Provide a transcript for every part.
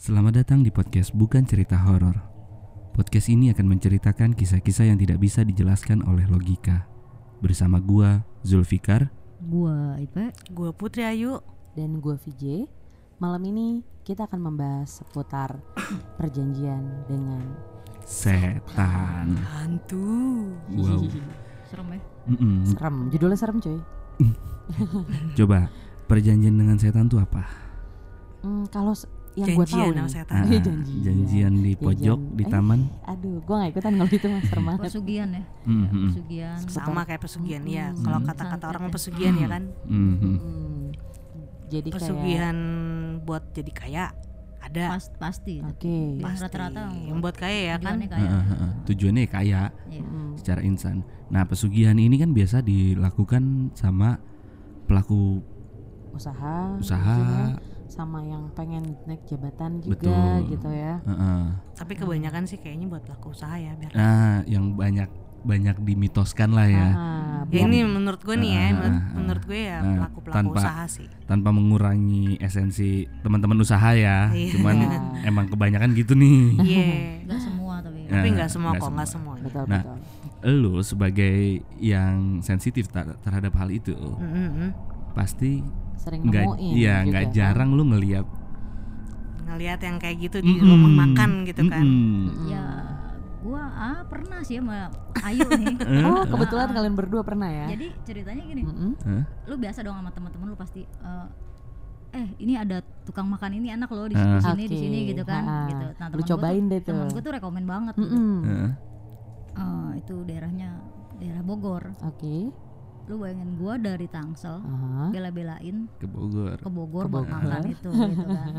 Selamat datang di podcast Bukan Cerita Horor. Podcast ini akan menceritakan kisah-kisah yang tidak bisa dijelaskan oleh logika. Bersama gua, Zulfikar. Gua Ipe Gue Putri Ayu dan gue VJ. Malam ini kita akan membahas seputar perjanjian dengan Setan. Hantu Wow. serem ya Mm-mm. serem. Judulnya serem cuy. Coba perjanjian dengan setan tuh apa? Hmm, kalau yang gue tahu sama setan Ah, Iya, janjian. janjian di pojok Janjian. di Eh, taman. Aduh, gue gak ikutan kalau itu mas serem banget. pesugihan ya Mhm. pesugihan Sama kayak pesugihan ya Hmm. Kalau Hmm. kata-kata orang ya. pesugihan ya kan Mhm. Hmm, Jadi Pesugihan buat jadi kaya Ada Pas, pasti kayak Oke. Ya, Pasti. rata-rata Yang buat kaya ya kan tujuannya kayak Heeh, heeh. Tujuannya kaya iya. Hmm, secara insan. Nah, pesugihan ini kan biasa dilakukan sama pelaku Usaha. usaha. Sama yang pengen naik jabatan juga Betul. gitu ya. Heeh. Tapi kebanyakan sih kayaknya buat pelaku usaha ya biar Nah, yang banyak banyak dimitoskan lah ya. Ah, Ya ini menurut gue nih ya menurut, ah, menurut gue ya Nah, pelaku-pelaku tanpa- usaha sih tanpa mengurangi esensi teman-teman usaha ya. Iya. Cuman Iya. emang kebanyakan gitu nih. Iya nggak semua tapi Nah, Tapi nggak semua nggak kok nggak semua. semuanya betul Nah, betul. Lu sebagai yang sensitif ter- terhadap hal itu, Mm, mm, mm. Pasti Sering nggak iya juga nggak kan. jarang lu ngelihat Ngelihat yang kayak gitu di Mm-mm. rumah makan gitu kan Mm-mm. ya gua ah pernah sih sama Ayu nih Oh, kebetulan kalian berdua pernah ya? jadi ceritanya gini Mm-mm. Hah? lu biasa dong sama teman-teman lu pasti eh, eh ini ada tukang makan ini enak loh di Ah. di sini di sini gitu kan ah, gitu nah lu temen gua cobain tuh, deh tuh. temen gue tuh rekomen banget gitu. Mm-mm. Heeh. Eh, itu daerahnya daerah Bogor Oke. Lu bayangin gua dari Tangsel Aha. bela-belain ke Bogor. ke Bogor Ke buat makan itu gitu kan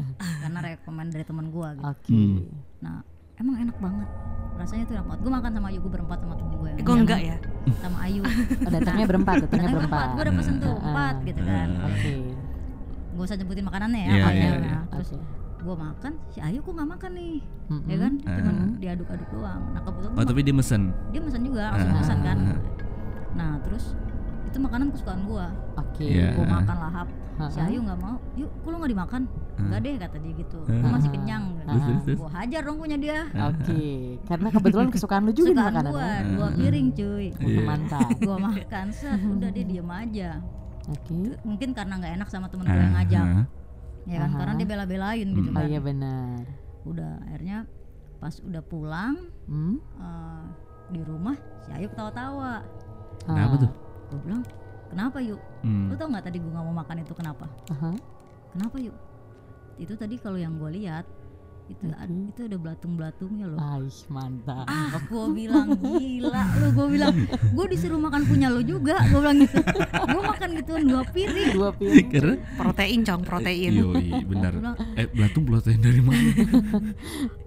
karena rekomend dari teman gua gitu Oke. Hmm. nah emang enak banget rasanya tuh enak banget gue makan sama Ayu gue berempat sama temen gue yang Eh, gue enggak ya sama Ayu Oh, datangnya berempat, datangnya berempat. gue udah pesen tuh empat gitu kan. Oke. gue usah nyebutin makanannya ya Iya, apanya. iya, Nah, iya. terus Oke. gue makan si Ayu kok nggak makan nih Mm-mm. ya kan cuman Ah. diaduk-aduk doang nah kebetulan Oh, tapi dia mesen. dia mesen juga langsung Ah. pesan kan nah terus itu makanan kesukaan gue Oke. Iya. gue makan lahap si. Ayu nggak mau yuk kok lu nggak dimakan enggak deh kata dia gitu gue masih kenyang terus. gue hajar dong punya dia Oke. Karena kebetulan kesukaan lu juga kesukaan makanan. gue dua piring cuy Iya. Mantap. gue makan set udah dia diem aja Oke. mungkin karena nggak enak sama temen gue yang ngajak ya kan Aha. karena dia bela-belain gitu Hmm. Oh kan iya benar. udah akhirnya pas udah pulang Hmm? eh, di rumah si Ayu ketawa-tawa Kenapa Ah. tuh? Gue bilang kenapa yuk Hmm. lu tau nggak tadi gue nggak mau makan itu kenapa Aha. kenapa yuk itu tadi kalau yang gue lihat itu itu ada belatung-belatungnya loh Aish, mantap. ah gue bilang gila lu gue bilang gue disuruh makan punya lu juga gue bilang gitu gue makan gituan dua piring Dua piring. Karena protein cong protein Yoi, benar. Gua bilang, Eh, belatung protein dari mana?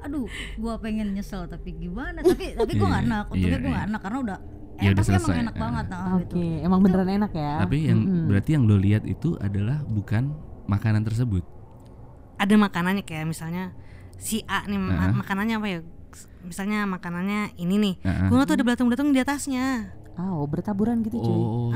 aduh gue pengen nyesel tapi gimana tapi tapi gue Iya, nggak enak untungnya iya, gue nggak iya. enak karena udah Ya udah emang selesai. enak banget nah, Oke, gitu emang beneran enak ya. Tapi yang Mm-mm. berarti yang lo lihat itu adalah bukan makanan tersebut. ada makanannya kayak misalnya si A nih ma- Ah. makanannya apa ya misalnya makanannya ini nih Ah, ah. gue tuh ada belatung-belatung di atasnya Oh, bertaburan gitu cuy. Oh,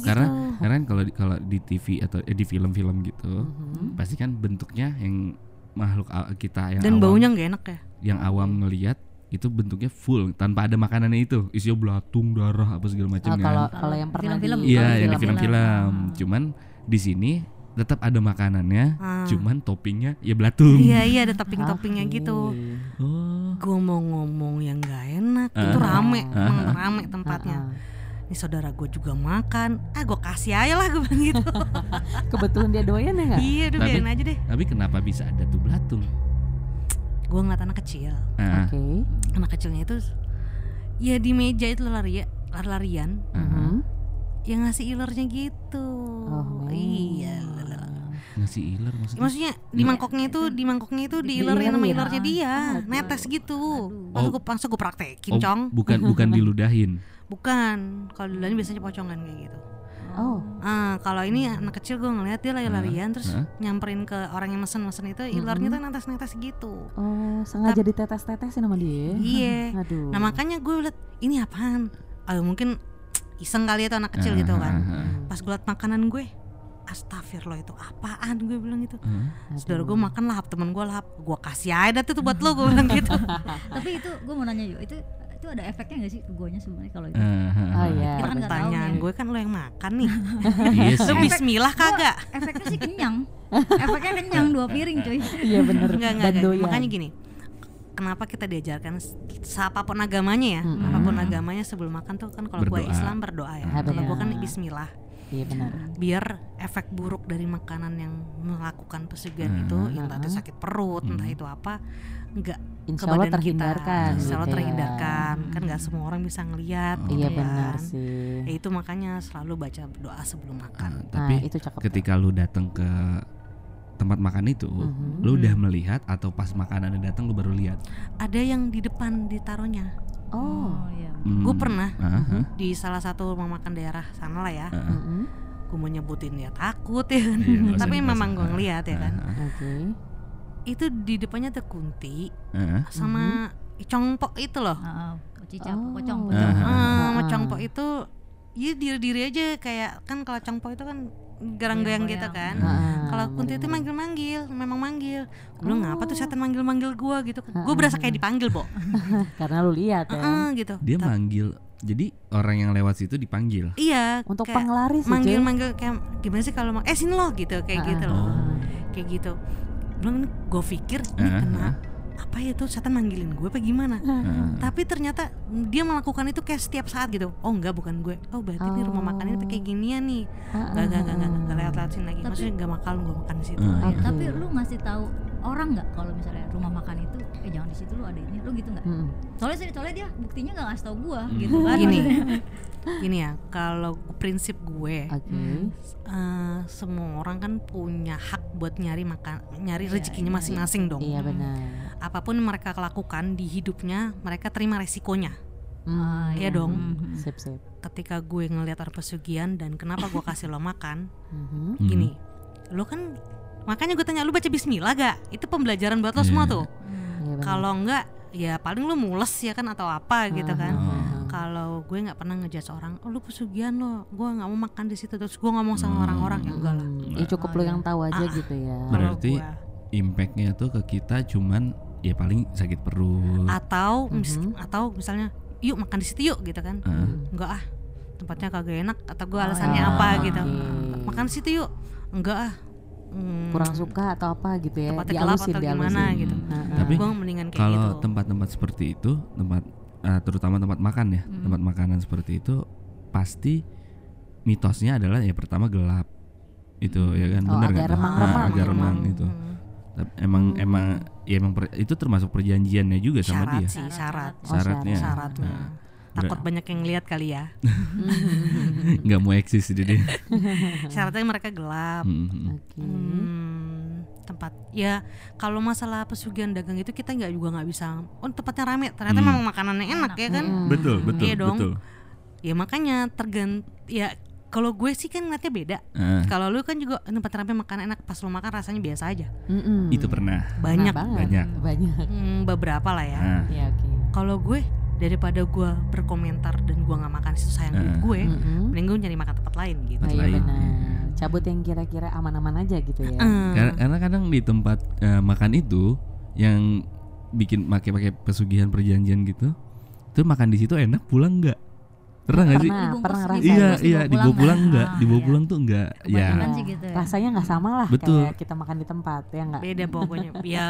karena gitu. karena kan kalau di, kalau di TV atau eh, di film-film gitu, Mhm. pasti kan bentuknya yang makhluk kita yang dan awam, baunya nggak enak ya yang awam ngelihat itu bentuknya full tanpa ada makanannya itu, isinya belatung, darah apa segala Oh, macam kalau kan. kalau yang pernah Film-film. di Iya, yang di film-film. Ah. Cuman di sini tetap ada makanannya, Ah. cuman toppingnya ya belatung. iya iya ada topping-toppingnya Oke. gitu Oh. gue mau ngomong yang nggak enak Ah. itu rame Ah. emang rame tempatnya Ah, ini saudara gue juga makan ah gue kasih aja lah gue bilang gitu ah. Kebetulan dia doyan ya nggak? iya udah biarin aja deh Tapi kenapa bisa ada tuh belatung? Gue ngeliat anak kecil. Ah, Oke. anak kecilnya itu ya di meja itu lari lari-larian. Ah. Mhm. yang ngasih ilernya gitu. Oh, iya. Ngasih iler maksudnya? maksudnya di mangkoknya itu di mangkoknya itu di ilerin sama ilernya dia. Ah, netes gitu. Langsung Oh. gue langsung gue praktekin Oh, cong. bukan bukan diludahin. bukan. Kalau duluan biasanya pocongan kayak gitu Oh, ah kalau ini anak kecil gue ngeliat dia lari-larian terus Hah? nyamperin ke orang yang mesen-mesen itu ilernya tuh netes-netes gitu. Oh, sengaja ditetes-tetesin sama dia. iya. Aduh. nah makanya gue liat ini apaan? Ayo mungkin iseng kali ya tuh anak kecil gitu Ah, kan. ah. pas gue liat makanan gue astagfirullah itu apaan? gue bilang gitu. Heeh. saudara gue makan lahap temen gue lahap gue kasih aja dah tuh buat lo gue bilang gitu. Tapi itu gue mau nanya yuk, itu itu ada efeknya gak sih ke guanya sebenarnya kalau itu? Eh, heeh. Oh iya. Kita kan pertanyaan nih. gue kan lo yang makan nih Iya lo sih. bismillah kagak Efeknya sih kenyang. Efeknya kenyang dua piring cuy. Iya bener. Enggak, enggak, doyan. Makanya gini. Kenapa kita diajarkan s- apa pun agamanya ya, Mm-mm. apa pun agamanya sebelum makan tuh kan kalau gue. Islam berdoa ya. Kalau gue kan benar. Bismillah. Iya benar. Biar efek buruk dari makanan yang melakukan pesugihan Hmm. itu, entah itu sakit perut, entah Hmm. itu apa, enggak Insya ke Allah badan terhindarkan. kita. Insya Allah gitu ya. terhindarkan. Kan nggak semua orang bisa ngelihat. Oh. gitu Iya kan. benar sih. Ya itu makanya selalu baca doa sebelum makan. Ah, Nah tapi itu cakep. ketika lu datang ke tempat makan itu, Mhm. lu udah melihat atau pas makanannya datang lu baru lihat? Ada yang di depan ditaruhnya. Oh. iya. Hmm. Gue pernah Ah, ah, di salah satu rumah makan daerah sana lah ya. ah, ah. Mm-mm. gue mau nyebutin ya takut ya kan Iya, nggak tapi memang gue ngeliat ya kan ah, Oke. Itu di depannya ada kunti ah. sama congpok itu loh Heeh. Cica, Oh. pocong, Ah, pocong. ah, ah, sama Ah. congpok itu ya diri diri aja kayak kan kalau congpok itu kan garang-goyang gitu Goyang-goyang. kan Ah, kalau kunti itu manggil-manggil memang manggil gue bilang ngapa tuh Oh. setan manggil-manggil gue gitu kan gue berasa kayak dipanggil bo Karena lu lihat ya. Heeh, gitu Dia Tapi- manggil. Jadi orang yang lewat situ dipanggil. iya Untuk kayak penglaris manggil-manggil kayak gimana sih kalau mang- eh sini loh gitu kayak Ah, gitu loh ah. kayak gitu belum gue pikir ini Ah, kena ah. apa ya tuh setan manggilin gue apa gimana Ah. tapi ternyata dia melakukan itu kayak setiap saat gitu oh enggak bukan gue oh berarti ini rumah makan ini kayak ginian nih Ah, enggak enggak ah, enggak enggak ah. enggak lewat lewat sini lagi Tapi- maksudnya enggak makal gue makan di situ Ah, Iya, Oke. Tapi lu ngasih tahu orang nggak kalau misalnya rumah makan itu, eh jangan di situ lu ada ini, lu gitu nggak? Mm-mm. Soalnya sih, soalnya dia buktinya nggak ngasih tahu gua, Hmm. gitu kan? Gini. gini ya kalau prinsip gue Oke. Hmm. eh, semua orang kan punya hak buat nyari makan nyari Iya, rezekinya iya, masing-masing dong Iya Hmm. benar. apa pun mereka lakukan di hidupnya mereka terima resikonya Hmm. Iya dong. Mhm. Sip sip. ketika gue ngelihat orang pesugihan dan kenapa gue kasih lo makan Mhm. Hmm. gini lo kan makanya gue tanya lu baca Bismillah gak itu pembelajaran buat lo Iya. semua tuh Hmm. Iya kalau enggak ya paling lu mules ya kan atau apa gitu kan Ah, ah, ah. kalau gue nggak pernah ngejudge orang oh lu pesugihan lo gue nggak mau makan di situ terus gue ngomong sama Hmm. orang-orang ya enggak lah Hmm, ya cukup lu yang tahu aja Ah. gitu ya. Berarti Impactnya tuh ke kita cuman ya paling sakit perut. atau mis- Mhm. atau misalnya yuk makan di situ yuk gitu kan Ah. enggak ah tempatnya kagak enak atau gue Oh, alasannya iya. apa Ah, gitu makan di situ yuk enggak ah Hmm, Kurang suka atau apa gitu ya. Tempatnya gelap Dihalusin, atau gimana dihalusin. gitu. Ah, ah. Tapi gue mendingan kayak Kalau gitu tempat-tempat seperti itu, tempat eh, terutama tempat makan ya, Hmm. tempat makanan seperti itu pasti mitosnya adalah ya pertama gelap. Itu ya kan Oh, benar agak kan? remang-remang Ah, agak gitu. remang Hmm. itu. Tapi Emang Hmm. emang ya emang per- itu termasuk perjanjiannya juga sama syarat dia. sih syarat Oh, Syaratnya. syaratnya Nah, takut banyak yang lihat kali ya nggak mau eksis jadi dia. syaratnya mereka gelap Hmm, hmm. Oke. Hmm, tempat ya kalau masalah pesugihan dagang itu kita nggak juga nggak bisa oh tempatnya rame ternyata Hmm. memang makanannya enak ya kan Mm. Betul, betul, Iya dong. betul. ya makanya tergant ya kalau gue sih kan ngeliatnya beda Ah, kalau lu kan juga tempat rame makan enak pas lu makan rasanya biasa aja Mm-mm. itu pernah. banyak Nah, banget. Banyak. Banyak. Hmm, beberapa lah ya Ah, Ya oke. kalau gue daripada gue berkomentar dan gue nggak makan situ sayang duit Ah. gue Mm-mm. mending gue nyari makan tempat lain gitu Oh, iya lain. benar. Cabut yang kira-kira aman-aman aja gitu ya. Hmm. Karena, karena kadang di tempat eh, makan itu yang bikin pakai-pakai pesugihan perjanjian gitu, tuh makan di situ enak pulang nggak? Pernah nggak sih? Pernah, pernah Iya ngerasain. iya dibawa pulang nggak? nggak? Ah, Dibawa iya. pulang tuh nggak? Ya gitu ya. Rasanya nggak sama lah Betul. kayak kita makan di tempat ya nggak? beda pokoknya ya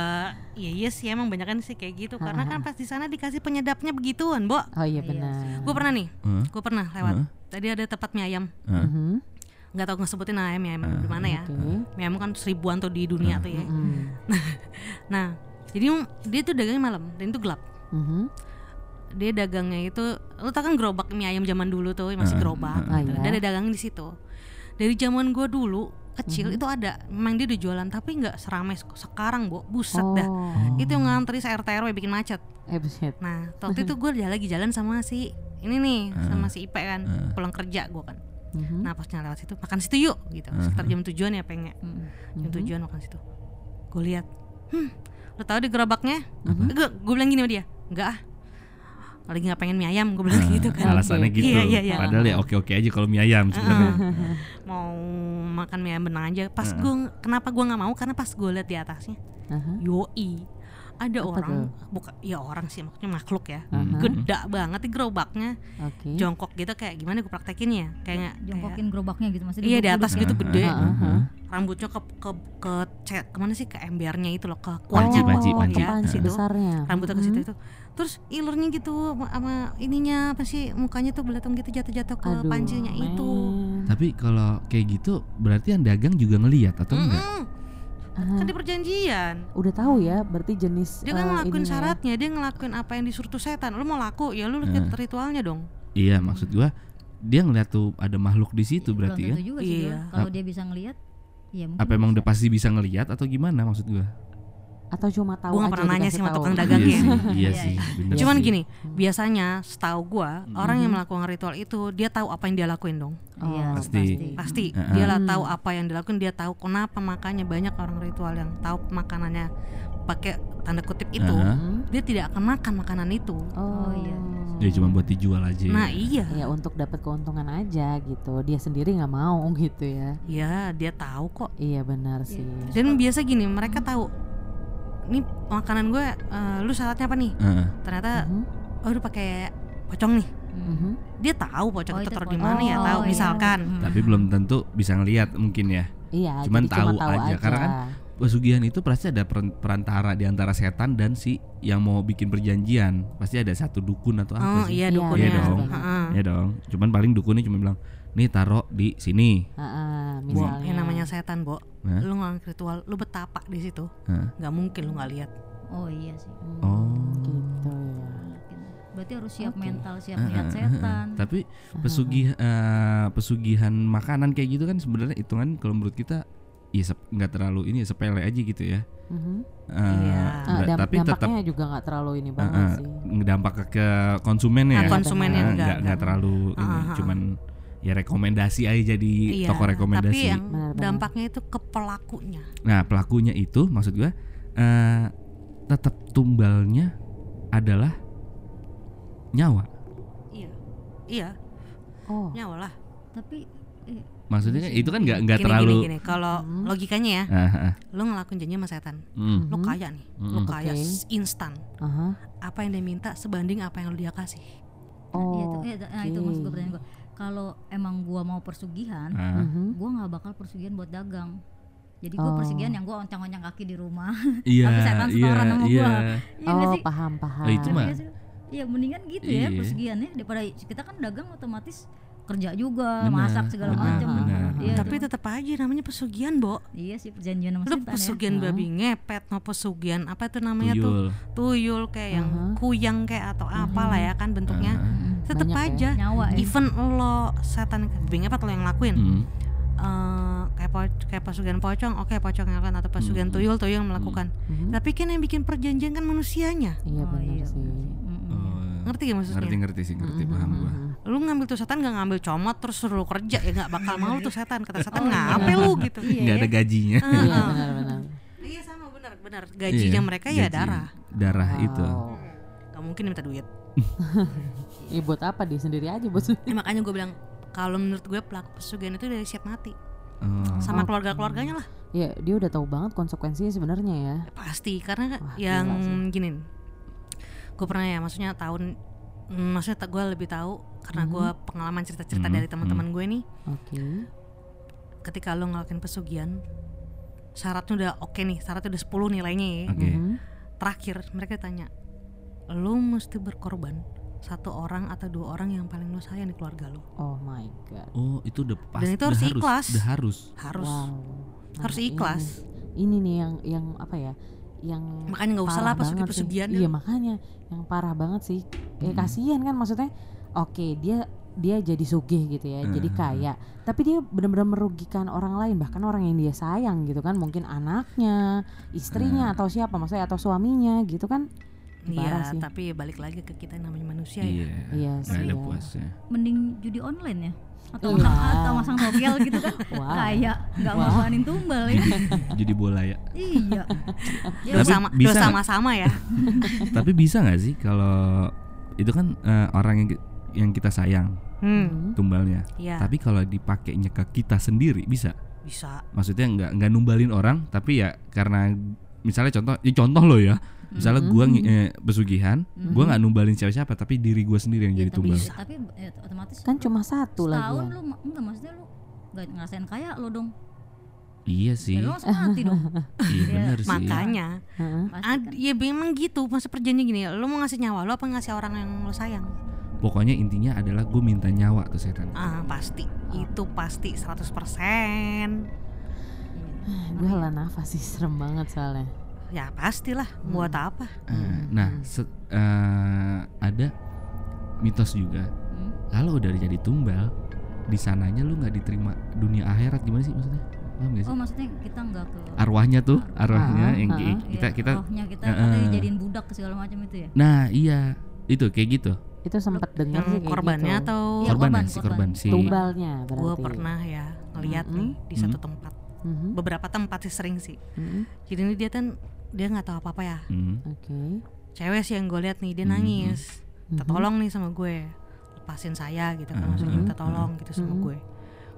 ya iya sih emang banyak kan sih kayak gitu karena kan pas di sana dikasih penyedapnya begituan bo Oh iya Iya benar. gue pernah nih gue pernah lewat tadi ada tempat mie ayam Ah, Mhm. nggak tahu ngesebutin ayam ya ayam Ah, di mana ya mie ayam kan seribuan tuh di dunia tuh ya Mm. nah jadi dia tuh dagangnya malam dan itu gelap Mhm. Dia dagangnya itu lu tau kan gerobak mie ayam zaman dulu tuh masih gerobak ah, gitu. iya. dia ada dagang di situ dari zaman gua dulu kecil Mhm. itu ada memang dia udah jualan tapi nggak seramai se- sekarang bu buset Oh. dah itu yang ngantri se RT RW bikin macet Eh buset. nah waktu itu gue lagi jalan sama si ini nih Ah. sama si Ipe kan Ah. pulang kerja gue kan Mhm. nah pas lewat situ makan situ yuk gitu sekitar jam tujuan ya pengen Hmm. jam Mhm. tujuan makan situ gue lihat hmm lo tau di gerobaknya Apa? gue gue bilang gini sama dia enggak ah lagi nggak pengen mie ayam gue bilang Nah, gitu kan Alasannya Oke. gitu. Iya, iya, iya. Padahal ya oke-oke aja kalau mie ayam sebenarnya. mau makan mie ayam benang aja pas Heeh. gue kenapa gue nggak mau karena pas gue lihat di atasnya Aha. yoi ada Apa orang bukan ya orang sih maksudnya makhluk ya Hmm. gede banget di gerobaknya Oke. jongkok gitu kayak gimana gue praktekin ya kayak jongkokin gerobaknya gitu maksudnya Iya, di atas duduk gitu ya. gede. Heeh, heeh. rambutnya ke ke ke cet ke mana sih ke embernya itu loh ke Panci, kuahnya panci, oh, panci. ya, panci situ. besarnya. rambutnya ke situ Mhm. itu terus ilernya gitu sama, ininya apa sih mukanya tuh belatung gitu jatuh-jatuh ke Aduh, pancinya itu. Tapi kalau kayak gitu berarti yang dagang juga ngelihat atau enggak? Kan di perjanjian udah tahu ya, berarti jenis dia kan eh, ngelakuin ininya ya. syaratnya dia ngelakuin apa yang disuruh tuh setan lu mau laku ya lu lihat ritualnya dong Iya, maksud gua dia ngeliat tuh ada makhluk di situ Belum berarti kan? juga sih Iya. Kalau dia bisa ngelihat ya mungkin Apa emang udah pasti bisa ngelihat atau gimana maksud gua? Atau cuma tahu Gua nggak aja pernah nanya sih sama tukang dagang. Dagangnya. Iya sih, iya Iya, sih, iya. bener cuman sih. gini biasanya setahu gua orang Mhm. yang melakukan ritual itu dia tahu apa yang dia lakuin dong Iya, Oh, Pasti. pasti Heeh. dia lah Hmm. tahu apa yang dilakukan dia tahu kenapa makanya banyak orang ritual yang tahu makanannya pakai tanda kutip itu. Hmm. dia tidak akan makan makanan itu Oh, iya. Ya cuma buat dijual aja. nah iya ya untuk dapat keuntungan aja gitu. Dia sendiri nggak mau gitu ya. ya dia tahu kok Iya benar sih. dan biasa gini mereka tahu nih makanan gue eh, lu syaratnya apa nih Heeh. ternyata Mhm, oh udah pakai pocong nih mhm. dia tahu pocong Oh, itu itu taruh di mana ya Oh, tahu iya. misalkan Hmm. Tapi belum tentu bisa ngelihat mungkin ya. Iya, Cuman jadi cuma tahu aja, karena kan Pesugihan itu pasti ada peran- perantara di antara setan dan si yang mau bikin perjanjian. Pasti ada satu dukun atau oh apa sih? iya Iya, dukunnya Iya dong. Heeh. Ya dong. Cuman paling dukunnya cuma bilang, "Nih taruh di sini." Heeh, misalnya. yang namanya setan, Bo. Hah? Lu ngelakuin ritual, lu betapa di situ. Hah? nggak mungkin lu nggak lihat. oh iya sih Hmm, Oh. gitu ya. Berarti harus siap Oke. mental siap Heeh, melihat heeh, heeh. setan Tapi pesugih eh, pesugihan makanan kayak gitu kan sebenarnya hitungan kalau menurut kita ya nggak terlalu ini ya, sepele aja gitu ya. Eh, Iya. Damp- tapi tetap dampaknya juga nggak terlalu ini banget eh, sih. ngedampak ke, ke konsumen ya. Konsumennya Eh, enggak, nggak nggak terlalu ini, Ah, ah, ah. cuman ya rekomendasi aja jadi Iya, toko rekomendasi. Tapi yang dampaknya itu ke pelakunya. Nah pelakunya itu maksud gua eh, tetap tumbalnya adalah nyawa. Iya. Iya, Oh, nyawa lah. tapi eh, Maksudnya kan itu kan nggak nggak terlalu. gini, gini. Kalau Hmm. logikanya ya, Ah, ah, lu ngelakuin janji sama setan. mm. Lu Mhm. kaya nih, lu Mm-mm. kaya Oke. s- instan. aha. Apa yang dia minta sebanding apa yang lu dia kasih. Oh, iya tuh, iya, nah itu maksud gue pertanyaan gue kalau emang gua mau persugihan Ah. Mhm. gua nggak bakal persugihan buat dagang jadi gua Oh. persugihan yang gua oncang-oncang kaki di rumah Iya, Tapi setan iya, setoran sama iya. gua. iya nggak Oh, sih paham paham. Oh, itu mah. sih? Iya mendingan gitu Iya. ya persugihannya daripada kita kan dagang otomatis kerja juga Benar, masak segala macam. Iya, Tapi tetap aja namanya pesugihan, Bo. iya sih perjanjian sama Lu setan pesugihan Hah? babi ngepet, no pesugihan apa itu namanya tuh? Tuyul. Tuyul kayak yang Aha. kuyang kayak atau apalah ya kan bentuknya. Mm, Tetap ya. aja. nyawa ya Even lo setan babi ngepet lo yang ngelakuin. Mm. Eh, kayak po- kayak pesugihan pocong, oke pocong yang lakukan atau pesugihan Hmm. tuyul tuyul yang melakukan. Mhm. Tapi kan yang bikin perjanjian kan manusianya. Iya Oh, benar iya, sih. benar sih. Mm, mm. Oh, Ngerti gak maksudnya? ngerti ngerti sih ngerti Mhm, paham gua. Lu ngambil tuh setan gak ngambil comot terus suruh lu kerja ya nggak bakal mau tuh setan kata setan Oh, iya. ngapain lu gitu. Iya, nggak ya. ada gajinya Iya ah. benar-benar. Iya sama benar benar gajinya Iya, mereka ya gaji. darah. darah itu Wow. Gak mungkin minta duit. Iya buat apa dia sendiri aja bos? Ya, makanya gue bilang kalau menurut gue pelaku pesugihan itu dari siap mati Oh. sama Oh. keluarga keluarganya lah Ya dia udah tahu banget konsekuensinya sebenarnya ya. Ya, pasti karena Wah, yang gini gue pernah ya maksudnya tahun maksudnya gue lebih tahu karena Mhm. gue pengalaman cerita-cerita Mhm, dari teman-teman gue nih Oke. ketika lo ngelakuin pesugihan syaratnya udah oke nih syaratnya udah 10 nilainya ya Oke. Mhm. terakhir mereka tanya lo mesti berkorban satu orang atau dua orang yang paling lo sayang di keluarga lo Oh my god. oh itu udah pas Dan itu harus ikhlas. udah harus harus Wow. harus Nah, ikhlas Ini, ini nih yang yang apa ya? Yang makanya nggak usah lah parah banget pesugihan. Iya makanya yang parah banget sih. Eh Hmm. kasihan kan maksudnya. Oke dia dia jadi sugih gitu ya, jadi Hmm. kaya. Tapi dia benar-benar merugikan orang lain, bahkan orang yang dia sayang gitu kan, mungkin anaknya, istrinya Hmm. atau siapa, maksudnya atau suaminya gitu kan. Parah Iya sih. tapi balik lagi ke kita yang namanya manusia ya iya Iya nggak sih. ada ya. puasnya mending judi online ya atau Iya. masang atau masang togel gitu kan Wow. kayak nggak Wah. ngorbanin tumbal ya jadi bola ya iya ya Tapi sama bisa lo nggak? sama-sama ya tapi bisa nggak sih kalau itu kan eh, orang yang yang kita sayang Hmm, tumbalnya. iya Tapi kalau dipakainya ke kita sendiri bisa. bisa. Maksudnya nggak nggak numbalin orang, tapi ya karena misalnya contoh, ini contoh lo ya. Misalnya gua ngi- eh, pesugihan, gua nggak numbalin siapa-siapa, tapi diri gua sendiri yang Ya, jadi tapi, tumbal. Tapi ya, otomatis Kan lu cuma satu lagi setahun ya. lu enggak maksudnya lu nggak ngerasain kaya lo dong Iya ya, sih, lu langsung mati dong iya bener sih. Makanya, ad, kan. ya memang gitu. Masa perjanjian gini, lo mau ngasih nyawa lo apa ngasih orang yang lo sayang? Pokoknya intinya adalah gue minta nyawa ke setan. Ah, pasti. Itu pasti 100%. Gue hela nafas sih serem banget soalnya. Ya pastilah, buat apa? Eh, nah, se- eh, ada mitos juga. Hmm. Kalau udah jadi tumbal, di sananya lu nggak diterima dunia akhirat gimana sih maksudnya? Paham gak sih? oh maksudnya kita nggak ke Arwahnya tuh, arwahnya Ah, yang ah, ah. kita Iya, kita. rohnya kita katanya dijadiin budak segala macam itu ya Nah, iya. Itu kayak gitu. Itu sempat dengar Yang sih korbannya gitu. atau Iya, korban, korban, ya, si korban korban. si Tumbalnya berarti. gue pernah ya ngeliat Mm-mm. nih di satu tempat. Mhm, Beberapa tempat sih sering sih. mhm. Jadi ini dia kan dia nggak tahu apa apa ya. Hmm. Oke. Cewek sih yang gue lihat nih dia Mhm. nangis. Mhm. tolong nih sama gue. Lepasin saya gitu kan Mhm. maksudnya minta tolong gitu sama Mhm. gue.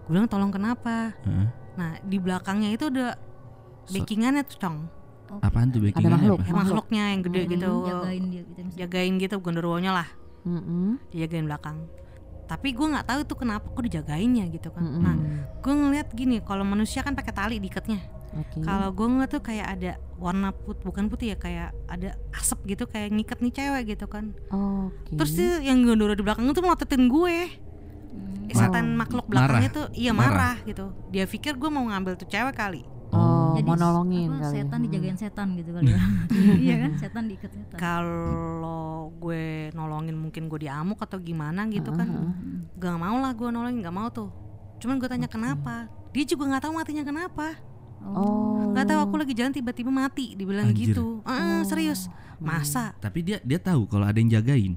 Gue bilang tolong kenapa? Heeh. Nah di belakangnya itu ada So- backingannya tuh cong. Apaan tuh backingannya makhluk. apa? Ya, makhluknya yang gede Hmm, gitu. jagain dia gitu misalnya. Jagain gitu gondorwonya lah. Mhm, Dia jagain belakang. Tapi gue nggak tahu tuh kenapa kok dijagainnya gitu kan. mhm. Nah gue ngeliat gini kalau manusia kan pakai tali diikatnya. Oke. Kalau gue ngeliat tuh kayak ada warna put bukan putih ya kayak ada asap gitu kayak ngikat nih cewek gitu kan. Oke. Terus dia yang gondoro di belakang itu melototin gue. Eh, Setan makhluk belakangnya Marah. tuh iya Marah. marah. gitu. Dia pikir gue mau ngambil tuh cewek kali. Oh, Jadi mau nolongin apa, kali. setan Hmm. dijagain setan gitu kali ya iya kan setan diikat setan Kalau gue nolongin mungkin gue diamuk atau gimana gitu kan. Heeh. Hmm. Gak mau lah gue nolongin nggak mau tuh. Cuman gue tanya kenapa. Dia juga nggak tahu matinya kenapa. Oh. Nggak tahu aku lagi jalan tiba-tiba mati. Dibilang Anjir. gitu. Ah, serius. Masa? Tapi dia dia tahu kalau ada yang jagain.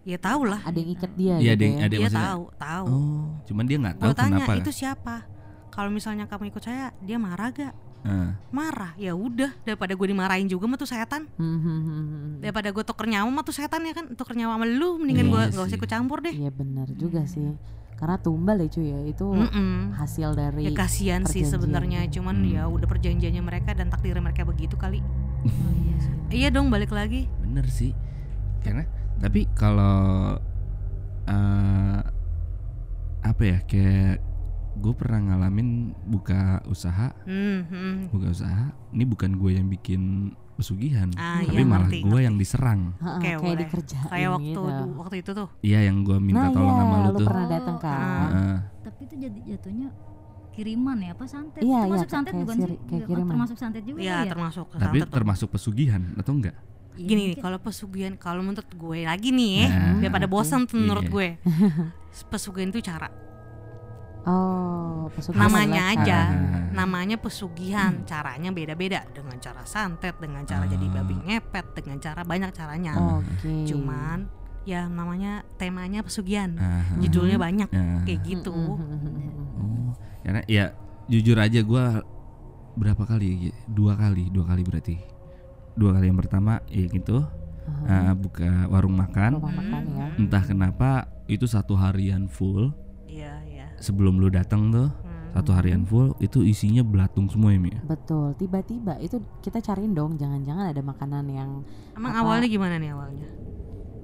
Ya tahu lah. Ada yang ikat dia Iya, gitu ada yang ya. ada Dia maksudnya. tahu, tahu. Oh, cuman dia nggak tahu tanya kenapa. itu siapa kalau misalnya kamu ikut saya dia marah gak Ah, marah ya udah daripada gue dimarahin juga mah tuh setan Hmm, hmm, hmm, hmm. daripada gue tuker nyawa mah tuh setan ya kan tuker nyawa sama lu mendingan Iya gue sih. gak usah ikut campur deh Iya benar juga sih. Karena tumbal ya cuy ya itu Mm-mm. hasil dari ya kasihan sih sebenarnya cuman Hmm. ya udah perjanjiannya mereka dan takdir mereka begitu kali Oh, iya iya dong balik lagi bener sih. Karena tapi kalau eh apa ya kayak gue pernah ngalamin buka usaha, hmm, hmm. buka usaha. Ini bukan gue yang bikin pesugihan, Ah, tapi iya, malah ngerti, gue ngerti. yang diserang. Heeh, Oke, kayak boleh. dikerjain kayak waktu gitu. waktu itu tuh Iya yang gue minta nah, tolong iya, sama lu lu tuh. pernah datang kan? ah. Heeh. tapi itu jadi jatuhnya kiriman ya apa santet Iya, itu iya, santet bukan sih kayak Iya, kiriman. termasuk santet juga ya kali ya termasuk Tapi termasuk pesugihan atau enggak? Iya, gini nih kalau pesugihan kalau menurut gue lagi nih ya Nah, daripada oke. bosan tuh menurut Iya. gue pesugihan itu cara Oh, pesugihan namanya aja Ah. namanya pesugihan caranya beda-beda dengan cara santet dengan cara jadi Ah. babi ngepet dengan cara banyak caranya cara. Oke. cuman ya namanya temanya pesugihan Ah, judulnya banyak ah. kayak gitu Oh, karena ya jujur aja gue berapa kali? Dua kali, dua kali berarti. Dua kali yang pertama ya gitu, eh, buka warung makan. Rumah makan ya. Entah kenapa itu satu harian full. Sebelum lu datang tuh Hmm. satu harian full itu isinya belatung semua ya Mi? Betul, tiba-tiba itu kita cariin dong, jangan-jangan ada makanan yang emang Apa? awalnya gimana nih awalnya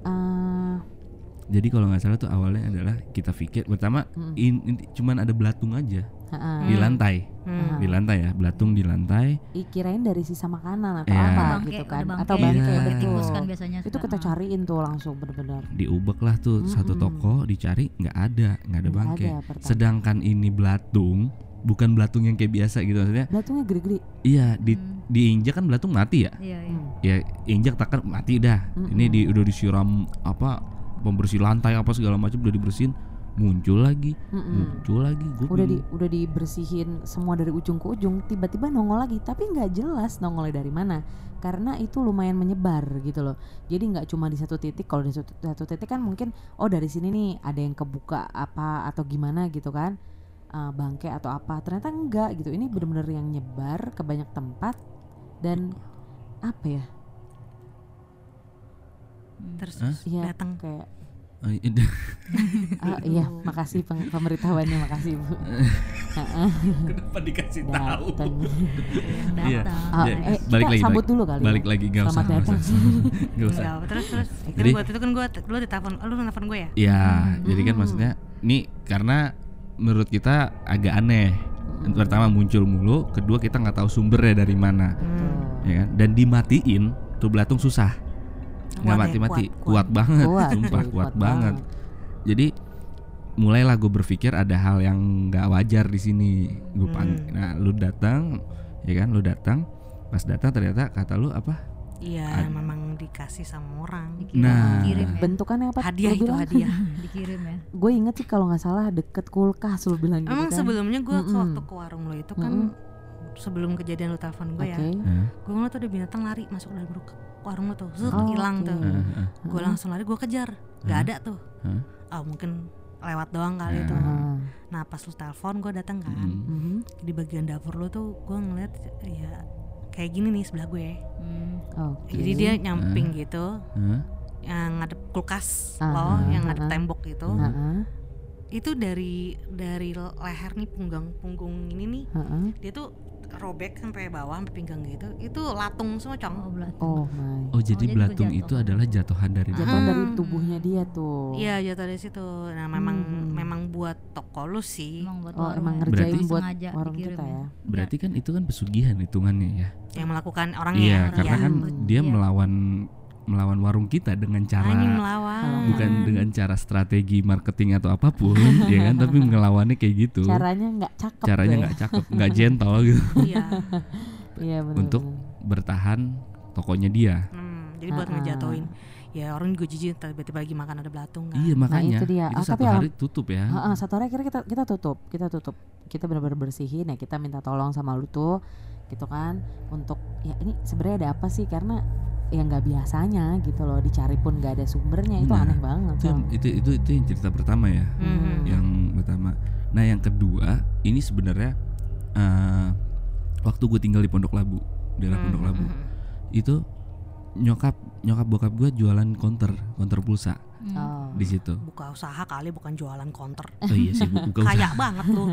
eh Jadi kalau nggak salah tuh awalnya adalah kita pikir pertama Mm. in- in- cuman ada belatung aja di Hmm. lantai, Hmm. di lantai ya, belatung di lantai. dikirain dari sisa makanan atau Iya. apa Bangke, gitu kan bangke, atau bangke bangke betul. tikus kan biasanya itu kita cariin tuh langsung bener-bener Diubek lah tuh satu Mm-mm. toko dicari nggak ada, nggak ada bangke. ada pertama. Sedangkan ini belatung, bukan belatung yang kayak biasa gitu maksudnya. belatungnya gede-gede Iya, di Hmm. diinjak kan belatung mati ya. iya iya Hmm. Ya injak takkan mati dah. Ini Mm-mm. di udah disiram apa pembersih lantai apa segala macam udah dibersihin, muncul lagi, Mm-mm. muncul lagi. Gua udah di bingung. udah dibersihin semua dari ujung ke ujung tiba-tiba nongol lagi tapi nggak jelas nongolnya dari mana karena itu lumayan menyebar gitu loh jadi nggak cuma di satu titik kalau di satu, satu titik kan mungkin oh dari sini nih ada yang kebuka apa atau gimana gitu kan eh, bangke atau apa ternyata enggak gitu ini bener-bener yang nyebar ke banyak tempat dan apa ya terus Hah? Iya, datang kayak Oh, ini- ah, iya, makasih peng- pemberitahuannya, makasih Bu. Heeh, Kenapa dikasih tahu? Iya. Ah, Ya, eh, balik lagi, sambut balik- dulu kali. Balik ya. lagi nggak usah. Selamat datang. usah. Nggak usah. Enggak, terus terus kan Jadi- waktu itu kan gue lu ditelepon lu nelfon gue ya Ya, Hmm. jadi kan maksudnya nih karena menurut kita agak aneh. Hmm. Pertama muncul mulu, kedua kita nggak tahu sumbernya dari mana, hmm. ya kan? Dan dimatiin tuh belatung susah. Nggak Kuat ya, mati-mati, kuat, kuat, kuat. banget, Kuat, sumpah cuy, kuat, banget. Jadi mulailah gue berpikir ada hal yang nggak wajar di sini. Gue pan, Hmm. nah lu datang, ya kan? Lu datang, pas datang ternyata kata lu apa? iya Ad- memang dikasih sama orang Dikirim, Nah. dikirim ya. Bentukannya apa? hadiah itu bilang? hadiah dikirim ya. Gue inget sih kalau nggak salah deket kulkas lu bilang gitu emang kan. sebelumnya gue Mm-mm. waktu ke warung lo itu kan Mm-mm. sebelum kejadian lu telepon gue Oke. ya gue ngeliat tuh ada binatang lari masuk dalam ru- warung lo tuh Zut, Oh, hilang oke. tuh Hah, hah. gue langsung lari gue kejar nggak ada tuh ah mungkin lewat doang kali tuh Ah, nah pas lu telepon gue datang kan Mm. mhm. di bagian dapur lo tuh gue ngeliat ya kayak gini nih sebelah gue Hmm. Oke. jadi dia nyamping gitu yang ngadep kulkas Ah, lo ah, yang ngadep ah. tembok gitu Heeh, itu dari dari leher nih punggung punggung ini nih heeh. dia tuh robek sampai bawah sampai pinggang gitu itu latung semua Oh, cong belatung. Oh my. Oh jadi jadi belatung kejatuhan. itu adalah jatuhan dari Jatuh Ah. dari tubuhnya dia tuh. iya jatuh dari situ nah memang Hmm. memang buat toko lu sih Emang buat Oh emang ngerjain Berarti- buat Sengaja warung dikirim kita ya. ya. Berarti kan itu kan pesugihan hitungannya ya. yang melakukan orangnya Iya, orang karena yang kan dia iya. melawan melawan warung kita dengan cara Anjing melawan bukan dengan cara strategi marketing atau apa pun, ya kan, tapi ngelawannya kayak gitu. Caranya nggak cakep. Caranya ya. nggak cakep, nggak gentle gitu iya Iya benar. untuk bertahan tokonya dia. Hmm, jadi buat Ah, ah. ngejatuhin ya orang juga jijik tiba-tiba lagi makan ada belatung kan Iya makanya itu dia. itu Ah, satu tapi alam- hari tutup ya. Heeh, satu hari akhirnya kita kita tutup, kita tutup, kita benar-benar bersihin ya kita minta tolong sama lu tuh, gitu kan, untuk ya ini sebenarnya ada apa sih karena ya nggak biasanya gitu loh dicari pun nggak ada sumbernya itu Nah, aneh banget. Itu, Sob. itu itu itu yang cerita pertama ya. Mhm. yang pertama. Nah yang kedua ini sebenarnya eh, waktu gue tinggal di Pondok Labu, daerah Pondok Mhm, Labu, mhm. itu nyokap nyokap bokap gue jualan counter counter pulsa Hmm. Oh. di situ. buka usaha kali bukan jualan counter Oh iya sih bu- buka usaha, kaya banget lu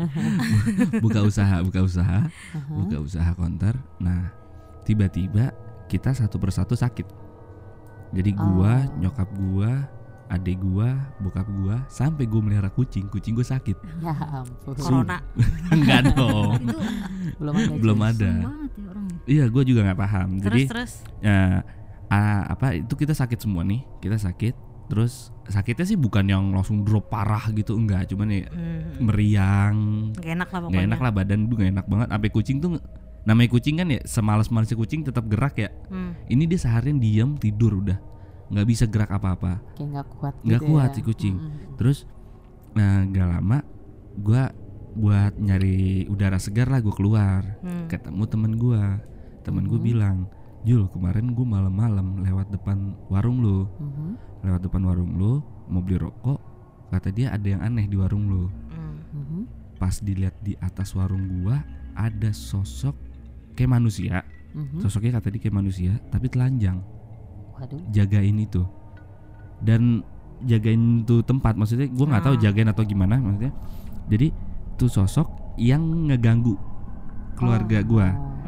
buka usaha, buka usaha, Aha. buka usaha counter. Nah tiba-tiba kita satu persatu sakit. Jadi gua, Oh. nyokap gua, adik gua, bokap gua, sampai gue melihara kucing, kucing gue sakit. Ya ampun. corona Enggak dong, Itu Belum ada. belum ada. ya orangnya. Iya, gue juga nggak paham. terus Jadi terus ya, ah, apa itu kita sakit semua nih, kita sakit. Terus sakitnya sih bukan yang langsung drop parah gitu, enggak. Cuman ya hmm, meriang, nggak enak lah pokoknya enak lah badan tuh nggak enak banget. Sampai kucing tuh namanya kucing kan ya semalas-malasnya kucing tetap gerak ya. Hmm. Ini dia seharian diem tidur udah, nggak bisa gerak apa-apa. Kayak nggak kuat. Nggak gitu kuat ya. si kucing. Mm-mm. Terus nah gak lama gua buat nyari udara segar lah gue keluar Hmm. ketemu temen gua temen gue Mhm. bilang Jul kemarin gue malam-malam lewat depan warung lu Mhm. lewat depan warung lu mau beli rokok kata dia ada yang aneh di warung lu Hmm. Mhm. pas dilihat di atas warung gua ada sosok kayak manusia Mhm. sosoknya kata dia kayak manusia tapi telanjang Waduh. jagain itu dan jagain tuh tempat maksudnya gua nggak tahu Ah. jagain atau gimana maksudnya jadi tuh sosok yang ngeganggu keluarga Oh, gua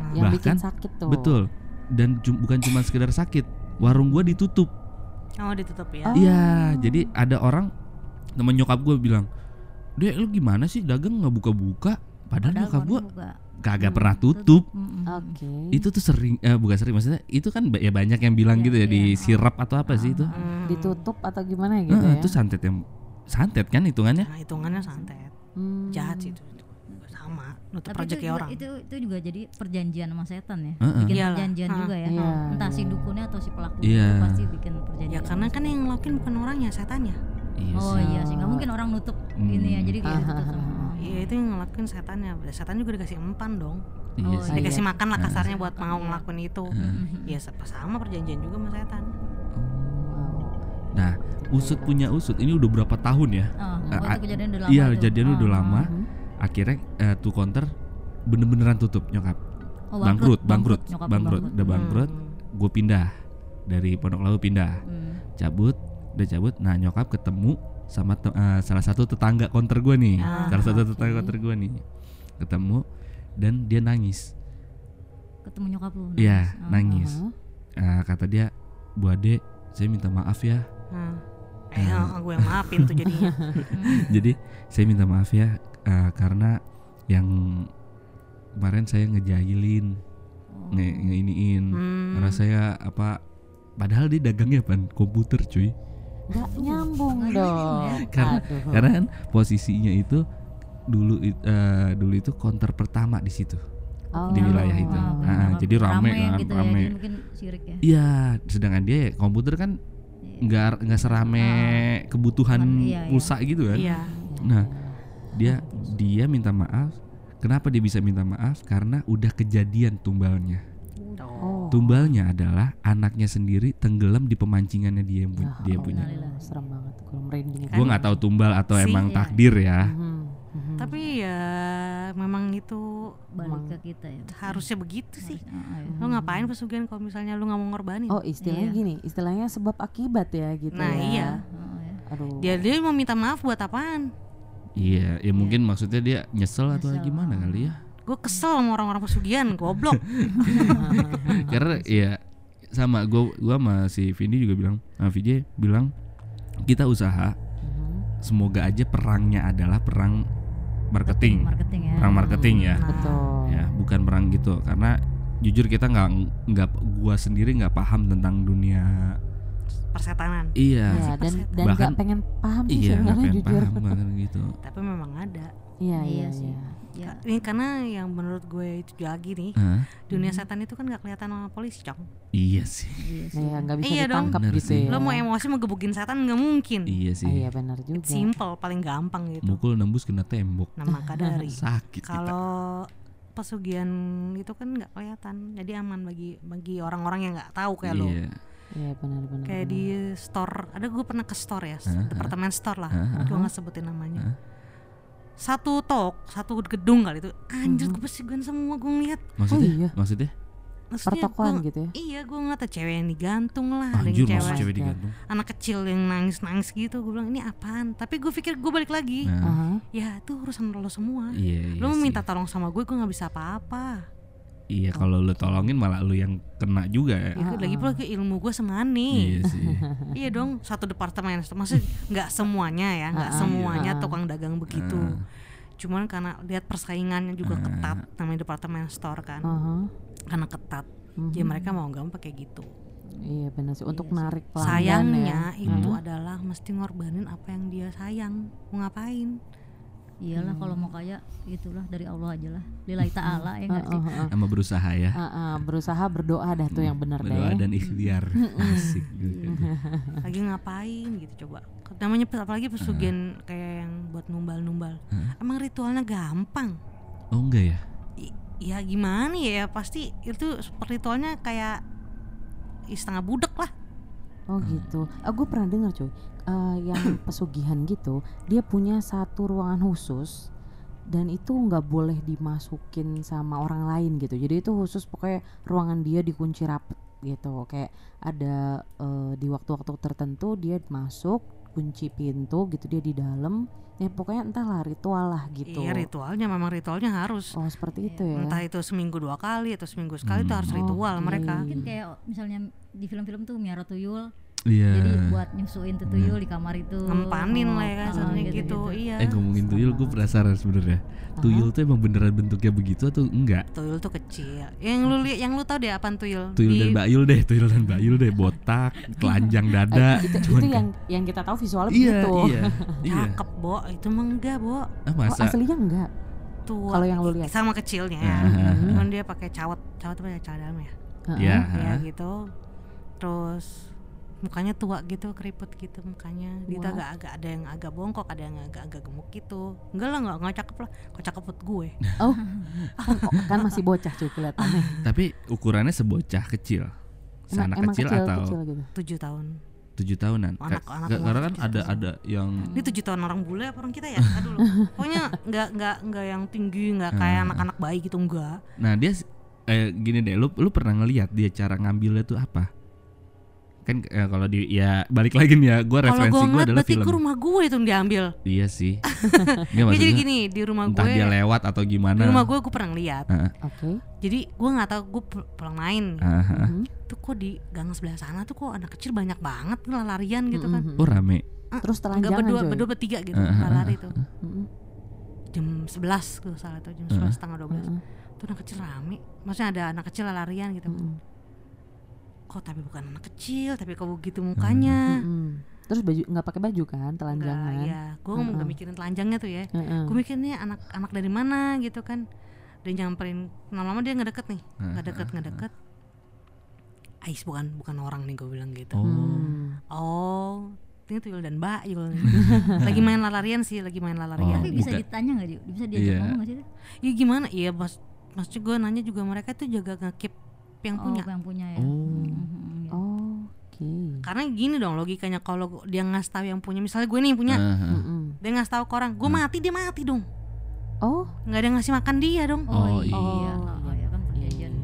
Yang bikin Bahkan- sakit tuh. betul dan cum- bukan cuma sekedar sakit warung gua ditutup oh ditutup ya Oh. iya jadi ada orang temen nyokap gua bilang dek lu gimana sih dagang nggak buka-buka padahal, Padahal nyokap buka. kagak Hmm, pernah tutup Mm-mm. Oke. itu tuh sering eh, bukan sering maksudnya itu kan ya banyak yang bilang Iya, gitu ya iya. di sirap atau apa sih itu Ah, Hmm. Ditutup atau gimana gitu Heeh, ya? itu santet yang santet kan hitungannya Nah, hitungannya santet Hmm. jahat sih itu. Sama nutup Tapi itu rezeki juga, orang itu itu juga jadi perjanjian sama setan ya. Heeh. Bikin Iyalah. perjanjian Ah. juga ya. Iya, Entah si iya. dukunnya atau si pelaku Iya. itu pasti bikin perjanjian. ya karena kan yang ngelakuin bukan orangnya setannya iya Oh iya sih, nggak mungkin orang nutup ini ya. Hmm. Jadi kayak ah. Iya itu yang ngelakuin setannya setan juga dikasih empan dong Iya Oh, iya. dikasih makan lah Ah. kasarnya buat mau iya. ngelakuin itu Mhm. ya sama sama perjanjian juga sama setan Wow. Nah, usut punya usut ini udah berapa tahun ya? Ah, oh, ah, itu kejadian udah lama. Iya, kejadian udah Ah. lama. Mhm. Akhirnya eh, tuh counter bener-beneran tutup nyokap. Oh, bangkrut, bangkrut, bangkrut, udah bangkrut. Hmm. Gue pindah dari Pondok Labu pindah. Hmm. cabut udah cabut nah nyokap ketemu sama te- eh, salah satu tetangga konter gue nih Ah, salah satu oke. tetangga konter gue nih ketemu dan dia nangis ketemu nyokap lu Iya Oh. nangis. Eh, kata dia Bu Ade saya minta maaf ya Nah, eh gue yang maafin tuh jadinya jadi saya minta maaf ya eh, karena yang kemarin saya ngejailin Oh. nge ngeiniin Hmm. karena saya apa padahal dia dagangnya pan komputer cuy nggak nyambung dong ya. Karena- Aduh. karena kan posisinya itu dulu eh, dulu itu counter pertama di situ Oh. di wilayah itu. Wow, Nah, jadi rame kan, gitu rame. ya, mungkin sirik ya iya sedangkan dia komputer kan Iya. nggak nggak serame kebutuhan Cuman, iya, iya. pulsa gitu kan Iya. nah dia dia minta maaf kenapa dia bisa minta maaf karena udah kejadian tumbalnya Oh. tumbalnya adalah anaknya sendiri tenggelam di pemancingannya dia yang pu- Ya dia Allah, punya serem banget gue merinding gue nggak tahu tumbal atau Sih, emang iya. takdir ya Mhm, mhm. Tapi ya memang itu balik ke kita ya harusnya begitu sih. Ah, iya. Lo ngapain pesugihan kalau misalnya lu nggak mau ngorbanin? oh istilahnya Iya. gini istilahnya sebab akibat ya gitu Nah, ya iya. Oh, ya. aduh Dia dia mau minta maaf buat apaan? Iya ya mungkin maksudnya dia nyesel atau Nyesel. gimana kali ya? Gue kesel sama orang-orang pesugihan, goblok. karena ya sama gue gua sama si Vindi juga bilang nah VJ bilang kita usaha. Mhm, semoga aja perangnya adalah perang marketing. Marketing ya. Perang marketing ya. Nah, betul. Ya bukan perang gitu. Karena jujur kita nggak nggak gua sendiri nggak paham tentang dunia Persetanan. iya ya dan dan Bahkan- nggak pengen paham sih iya nggak sebenarnya pengen jujur paham banget gitu Tapi memang ada. iya iya Iya sih. iya ya Ini karena yang menurut gue itu lagi nih, Hah? dunia setan itu kan nggak kelihatan sama polisi, Cong. iya sih iya sih Nah, ya nggak bisa Iya dong. ditangkap gitu ya Lo mau emosi mau gebukin setan nggak mungkin. iya Ah, sih iya benar juga Simple, paling gampang gitu. mukul nembus kena tembok Nah maka dari sakit kalau pesugihan itu kan nggak kelihatan, jadi aman bagi bagi orang-orang yang nggak tahu kayak lo. Iya iya benar benar Kayak benar. di store, ada gue pernah ke store ya, Hah? departemen store lah, Hah? gue nggak sebutin namanya. Hah? Satu tok, satu gedung kali itu, anjir gue pesugihan semua gue ngeliat. maksudnya iya. maksudnya Maksudnya pertokoan gua- gitu ya Iya gue ngeliat ada cewek yang digantung lah, ada anjir cewek, cewek digantung anak kecil yang nangis-nangis gitu. Gue bilang ini apaan? Tapi gue pikir gue balik lagi, nah Aha. ya itu urusan lo semua. iya iya lo mau sih. minta tolong sama gue, gue nggak bisa apa-apa. Iya kalau lu tolongin malah lu yang kena juga ya Ya, lagi pula ke ilmu gue semani. iya sih Iya dong, satu departemen. Maksudnya nggak semuanya ya, nggak Ah, ah, semuanya ah. tukang dagang begitu. Ah. Cuman karena lihat persaingannya juga ketat, namanya departemen store kan, karena ketat. Mhm. Jadi mereka mau nggak mau pakai gitu. iya benar sih untuk Iya sih. narik pelanggan Sayangnya ya. itu Hmm. adalah mesti ngorbanin apa yang dia sayang. Mau ngapain? Iyalah kalau mau kaya itulah dari Allah aja lah lillahi ta'ala ya nggak sih sama berusaha ya Ah, ah, berusaha berdoa dah tuh yang benar berdoa deh dan ikhtiar asik gitu. Lagi ngapain gitu coba. Namanya apalagi pesugihan kayak yang buat numbal-numbal. Ah. Emang ritualnya gampang. oh enggak ya I- ya gimana ya pasti itu ritualnya kayak ih, setengah budek lah Oh gitu. Aku pernah dengar cuy, eh, yang pesugihan gitu, dia punya satu ruangan khusus dan itu nggak boleh dimasukin sama orang lain gitu. Jadi itu khusus pokoknya ruangan dia dikunci rapet gitu. Kayak ada eh, di waktu-waktu tertentu dia masuk, kunci pintu gitu dia di dalam. Ya pokoknya entahlah ritual lah gitu. iya ritualnya memang ritualnya harus Oh seperti itu ya. entah itu seminggu dua kali atau seminggu sekali itu Hmm. harus ritual Oke. mereka mungkin kayak misalnya di film-film tuh miara tuyul. Iya. Jadi buat nyusuin tuh tuyul di kamar itu. Ngempanin lah ya Ah, kasarnya gitu, gitu, gitu. iya. Eh ngomongin tuyul gue penasaran sebenarnya. Tuyul tuh emang beneran bentuknya begitu atau enggak? Tuyul tuh kecil. Yang lu lihat yang lu tahu deh apaan tuyul? Tuyul Di- dan bayul deh tuyul dan bayul deh. Botak telanjang dada. Eh, itu, Cuman itu kan- yang yang kita tahu visualnya iya begitu. iya iya. Cakep bo. Itu mah enggak bo. Ah, Oh, masa? aslinya enggak. tua. Kalau yang lu lihat. sama kecilnya. Ya Ah, cuman dia pakai cawat cawat apa ya cawat dalam ya. Ya ya gitu terus mukanya tua gitu keriput gitu mukanya. Dia tuh Wah. agak-agak ada yang agak bongkok ada yang agak-agak gemuk gitu. Enggak lah enggak enggak cakep lah. Kok cakep buat gue? Oh, kan, masih bocah cuy kelihatannya. tapi ukurannya sebocah kecil? Emang kecil, kecil, atau kecil gitu. tujuh tahun. Tujuh tahunan? Anak- Ka- anak ka- karena kan ada ada yang ini tujuh tahun orang bule apa orang kita ya? Aduh pokoknya enggak enggak enggak yang tinggi enggak kayak Ah. anak-anak bayi gitu enggak nah dia eh, gini deh lu lu pernah ngelihat dia cara ngambilnya tuh apa kan eh, kalau di ya balik lagi nih ya gue Kalau referensi gue adalah berarti film ke rumah gue itu diambil. iya sih Nggak, Ya, jadi gini di rumah entah gue, dia lewat atau gimana di rumah gue gue pernah lihat. Heeh, Oke. Jadi gue nggak tahu gue pu- pulang main. heeh, heeh. Mhm. Tuh kok di gang sebelah sana tuh kok anak kecil banyak banget larian gitu kan. Mhm. oh rame Ah, Terus Enggak telanjangan berdua, coy. berdua bertiga gitu, Ah, ah, lari tuh. Mhm. Jam 11 kalau salah tuh, jam. 11 setengah 12 Mhm. Tuh anak kecil rame. Maksudnya ada anak kecil larian gitu. Mhm. Kok tapi bukan anak kecil, tapi kok begitu mukanya. Mhm. Terus baju nggak pakai baju kan, Enggak, telanjangan. ya. Gue nggak Mm-mm. mikirin telanjangnya tuh ya. Heeh. Gue mikirnya anak anak dari mana gitu kan. Dan nyamperin lama-lama dia nggak deket nih, nggak deket nggak deket. Ais bukan bukan orang nih gue bilang gitu. oh Hmm. Oh, ini tuyul dan Bayul nih. lagi main lalarian sih, lagi main lalarian. Oh, Tapi bisa bukan. ditanya nggak? Bisa diajak Iya. ngomong nggak sih? Ya gimana? Iya, Mas. Maksudnya gue nanya juga mereka tuh jaga ngekip yang Oh, punya. yang punya ya. Oh. Iya. Oke. Karena gini dong logikanya kalau dia ngasih tahu yang punya, misalnya gue nih yang punya, Heeh. Mhm. dia ngasih tahu ke orang, gue mati dia mati dong. Oh, Nggak ada yang ngasih makan dia dong. Oh, iya. iya. Oh, iya kan.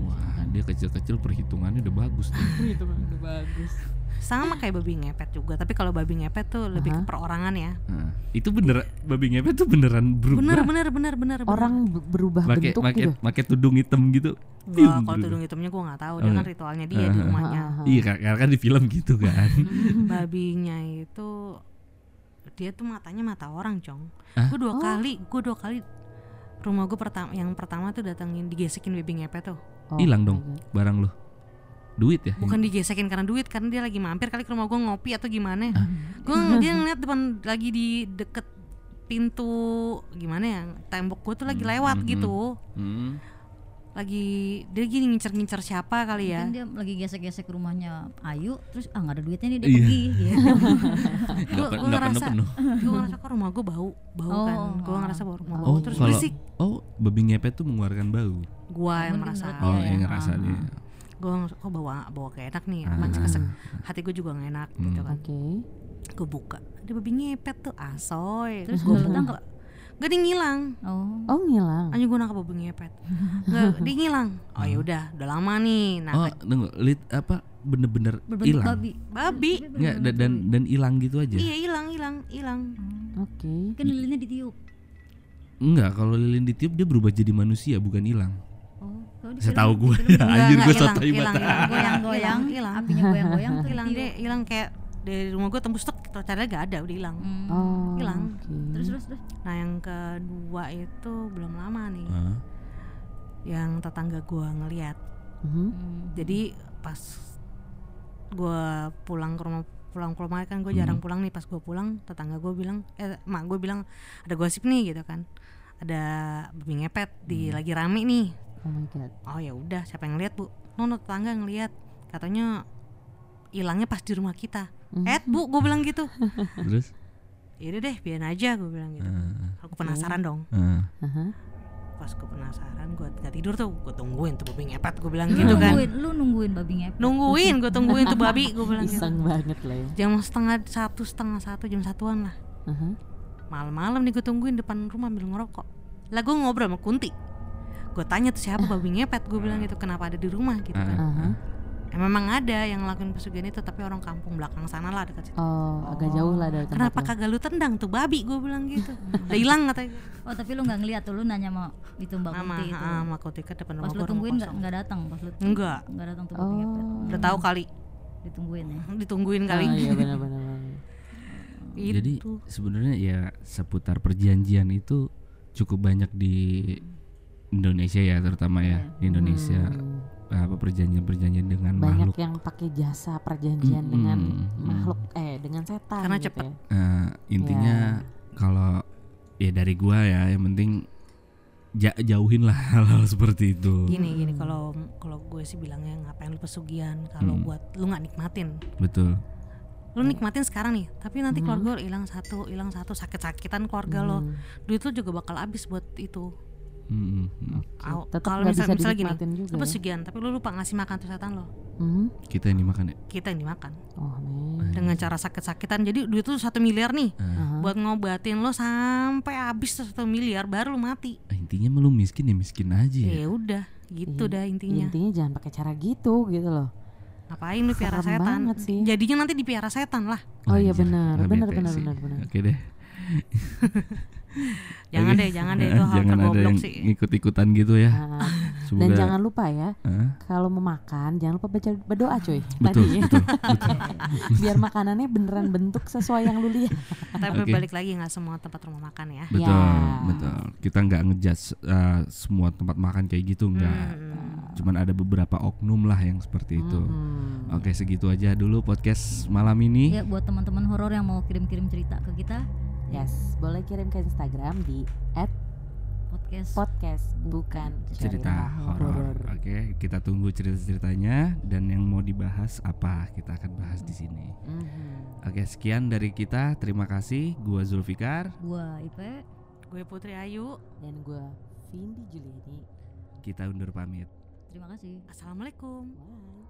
Wah, dia kecil-kecil perhitungannya udah bagus tuh. itu udah bagus. Sama kayak babi ngepet juga, tapi kalau babi ngepet tuh lebih ke Aha. perorangan ya. Heeh. itu bener babi ngepet tuh beneran berubah. Bener bener bener bener. bener. Orang be- berubah Pakai bentuk pakai gitu. pakai tudung hitam gitu. Wah, kalau tudung hitamnya gue nggak tahu, Oh, dia kan iya. ritualnya dia di Aha. rumahnya. Ah, Iya kan- karena kan di film gitu kan. Babinya itu dia tuh matanya mata orang, cong. Hah? Gue dua Oh. kali, gue dua kali rumah gue pertama yang pertama tuh datengin digesekin babi ngepet tuh. Oh Hilang my dong God. barang lo. Duit ya? Bukan digesekin karena duit, karena dia lagi mampir kali ke rumah gue ngopi atau gimana. Gue dia ngeliat depan lagi di deket pintu gimana ya tembok gue tuh lagi Hmm, lewat hmm, gitu Hmm. lagi dia gini ngincer-ngincer siapa kali ya Mungkin dia lagi gesek-gesek rumahnya Ayu, terus ah nggak ada duitnya nih dia Iya. pergi gitu. Gua nggak ngerasa- gue ngerasa kok rumah gue bau bau kan Oh. gue ngerasa bau rumah Oh, bau terus kalau berisik oh babi ngepet tuh mengeluarkan bau. gue yang merasa Oh, Iya, yang ya. ngerasa Ah, dia. Gue kok bawa bawa kayak enak nih Ah. apa kesek hati gue juga gak enak gitu Hmm. kan Oke. gue buka ada babi ngepet tuh asoy Terus gue tangkap? gak dia ngilang Oh. Oh ngilang. Anjing gue nangkap babi ngepet Nggak, dia ngilang Oh ya udah, udah lama nih Nah, Oh, tunggu, lit apa bener-bener hilang. babi. babi Enggak dan dan, dan hilang gitu aja. Iya hilang, hilang, hilang Oke. Kan lilinnya ditiup. Enggak, kalau lilin ditiup dia berubah jadi manusia bukan hilang. Setahu gue ya, anjir gue hilang, sotoy hilang, banget. hilang. goyang-goyang, hilang. apinya goyang-goyang tuh Hilang deh, hilang kayak dari rumah gue tembus tek ternyata gak ada udah hilang Hmm. Oh. Hilang. Terus terus terus. nah yang kedua itu belum lama nih yang tetangga gue ngeliat Mhm. Hmm. jadi pas gue pulang ke rumah pulang ke rumah kan gue jarang Hmm. pulang nih pas gue pulang tetangga gue bilang eh mak gue bilang ada gosip nih gitu kan ada babi ngepet di Hmm. lagi rame nih Oh my god. oh ya udah siapa yang lihat bu Nono tetangga ngeliat katanya hilangnya pas di rumah kita Mhm. eh bu gue bilang gitu Terus? yaudah deh biarin aja gue bilang gitu eh, aku penasaran dong eh. Aha. pas gue penasaran gue nggak tidur tuh gue tungguin tuh babi ngepet gue bilang Lu gitu kan nungguin, lu nungguin babi ngepet. nungguin gue tungguin tuh babi gue bilang gitu Iseng banget lah ya. jam setengah satu setengah satu jam satuan lah Aha. malam-malam nih gue tungguin depan rumah ambil ngerokok lah gue ngobrol sama Kunti gue tanya tuh siapa babi ngepet gue bilang gitu kenapa ada di rumah gitu kan. Aha. Ya, memang ada yang ngelakuin pesugihan itu tapi orang kampung belakang sana lah dekat situ Oh, agak jauh lah dari tempat kenapa lo. kagak lu tendang tuh babi gue bilang gitu udah hilang katanya Oh, tapi lu nggak ngeliat tuh, lu nanya sama itu Mbak sama Kunti itu. ah, sama Kunti ke depan rumah Pas lu tungguin nggak nggak datang, pas lu Enggak. nggak datang tuh babi ngepet. Oh. udah tahu kali Ditungguin ya. ditungguin kali Oh, iya benar-benar. Jadi itu sebenarnya ya seputar perjanjian itu cukup banyak di Indonesia ya terutama ya di Indonesia Hmm. apa perjanjian-perjanjian dengan banyak makhluk yang pakai jasa perjanjian Mm-mm, dengan mm. makhluk eh dengan setan Karena gitu cepet. ya. Eh, intinya kalau ya dari gua ya yang penting ja- jauhin lah hal-hal seperti itu gini gini kalau kalau gue sih bilangnya ngapain lu pesugihan kalau Hmm. buat lu nggak nikmatin betul lu nikmatin sekarang nih tapi nanti Hmm. keluarga lu hilang satu hilang satu sakit-sakitan keluarga lo Hmm. duit lu juga bakal habis buat itu Mm, mm, mm. Au- Tetap kalau misal, bisa misalnya gini juga lu ya. pesugihan tapi lu lupa ngasih makan tuh setan lo Mhm. kita yang dimakan ya kita yang dimakan Oh men. dengan cara sakit-sakitan jadi duit lu satu miliar nih Eh, Aha. buat ngobatin lo sampai habis tuh satu miliar baru lu mati intinya mah lu miskin ya miskin aja ya ya udah gitu Iya, dah intinya Intinya jangan pakai cara gitu gitu loh. Ngapain lu piara setan? banget sih. Jadinya nanti dipiara setan lah. Oh iya benar, benar benar benar benar. Oke deh. Jangan deh, jangan deh itu hal jangan ada tergoblok yang sih. ngikut-ikutan gitu ya. Nah, dan jangan lupa ya, Hah? kalau mau makan jangan lupa baca berdoa coy. betul, Tadi betul, betul. biar makanannya beneran bentuk sesuai yang lu lihat. Tapi Oke. balik lagi nggak semua tempat rumah makan ya. Betul, Ya. betul. Kita nggak ngejudge uh, semua tempat makan kayak gitu nggak. Hmm. Cuman ada beberapa oknum lah yang seperti itu. Mm-mm. Oke, segitu aja dulu podcast malam ini. Ya buat teman-teman horor yang mau kirim-kirim cerita ke kita Yes, boleh kirim ke Instagram di podcast @podcast bukan cerita horor. Oke, kita tunggu cerita-ceritanya dan yang mau dibahas apa kita akan bahas di sini. Mhm. Oke, sekian dari kita. Terima kasih. Gua Zulfikar. gua Ipe Gue Putri Ayu. Dan gue Vindi Juliani. Kita undur pamit. terima kasih Assalamualaikum. Bye.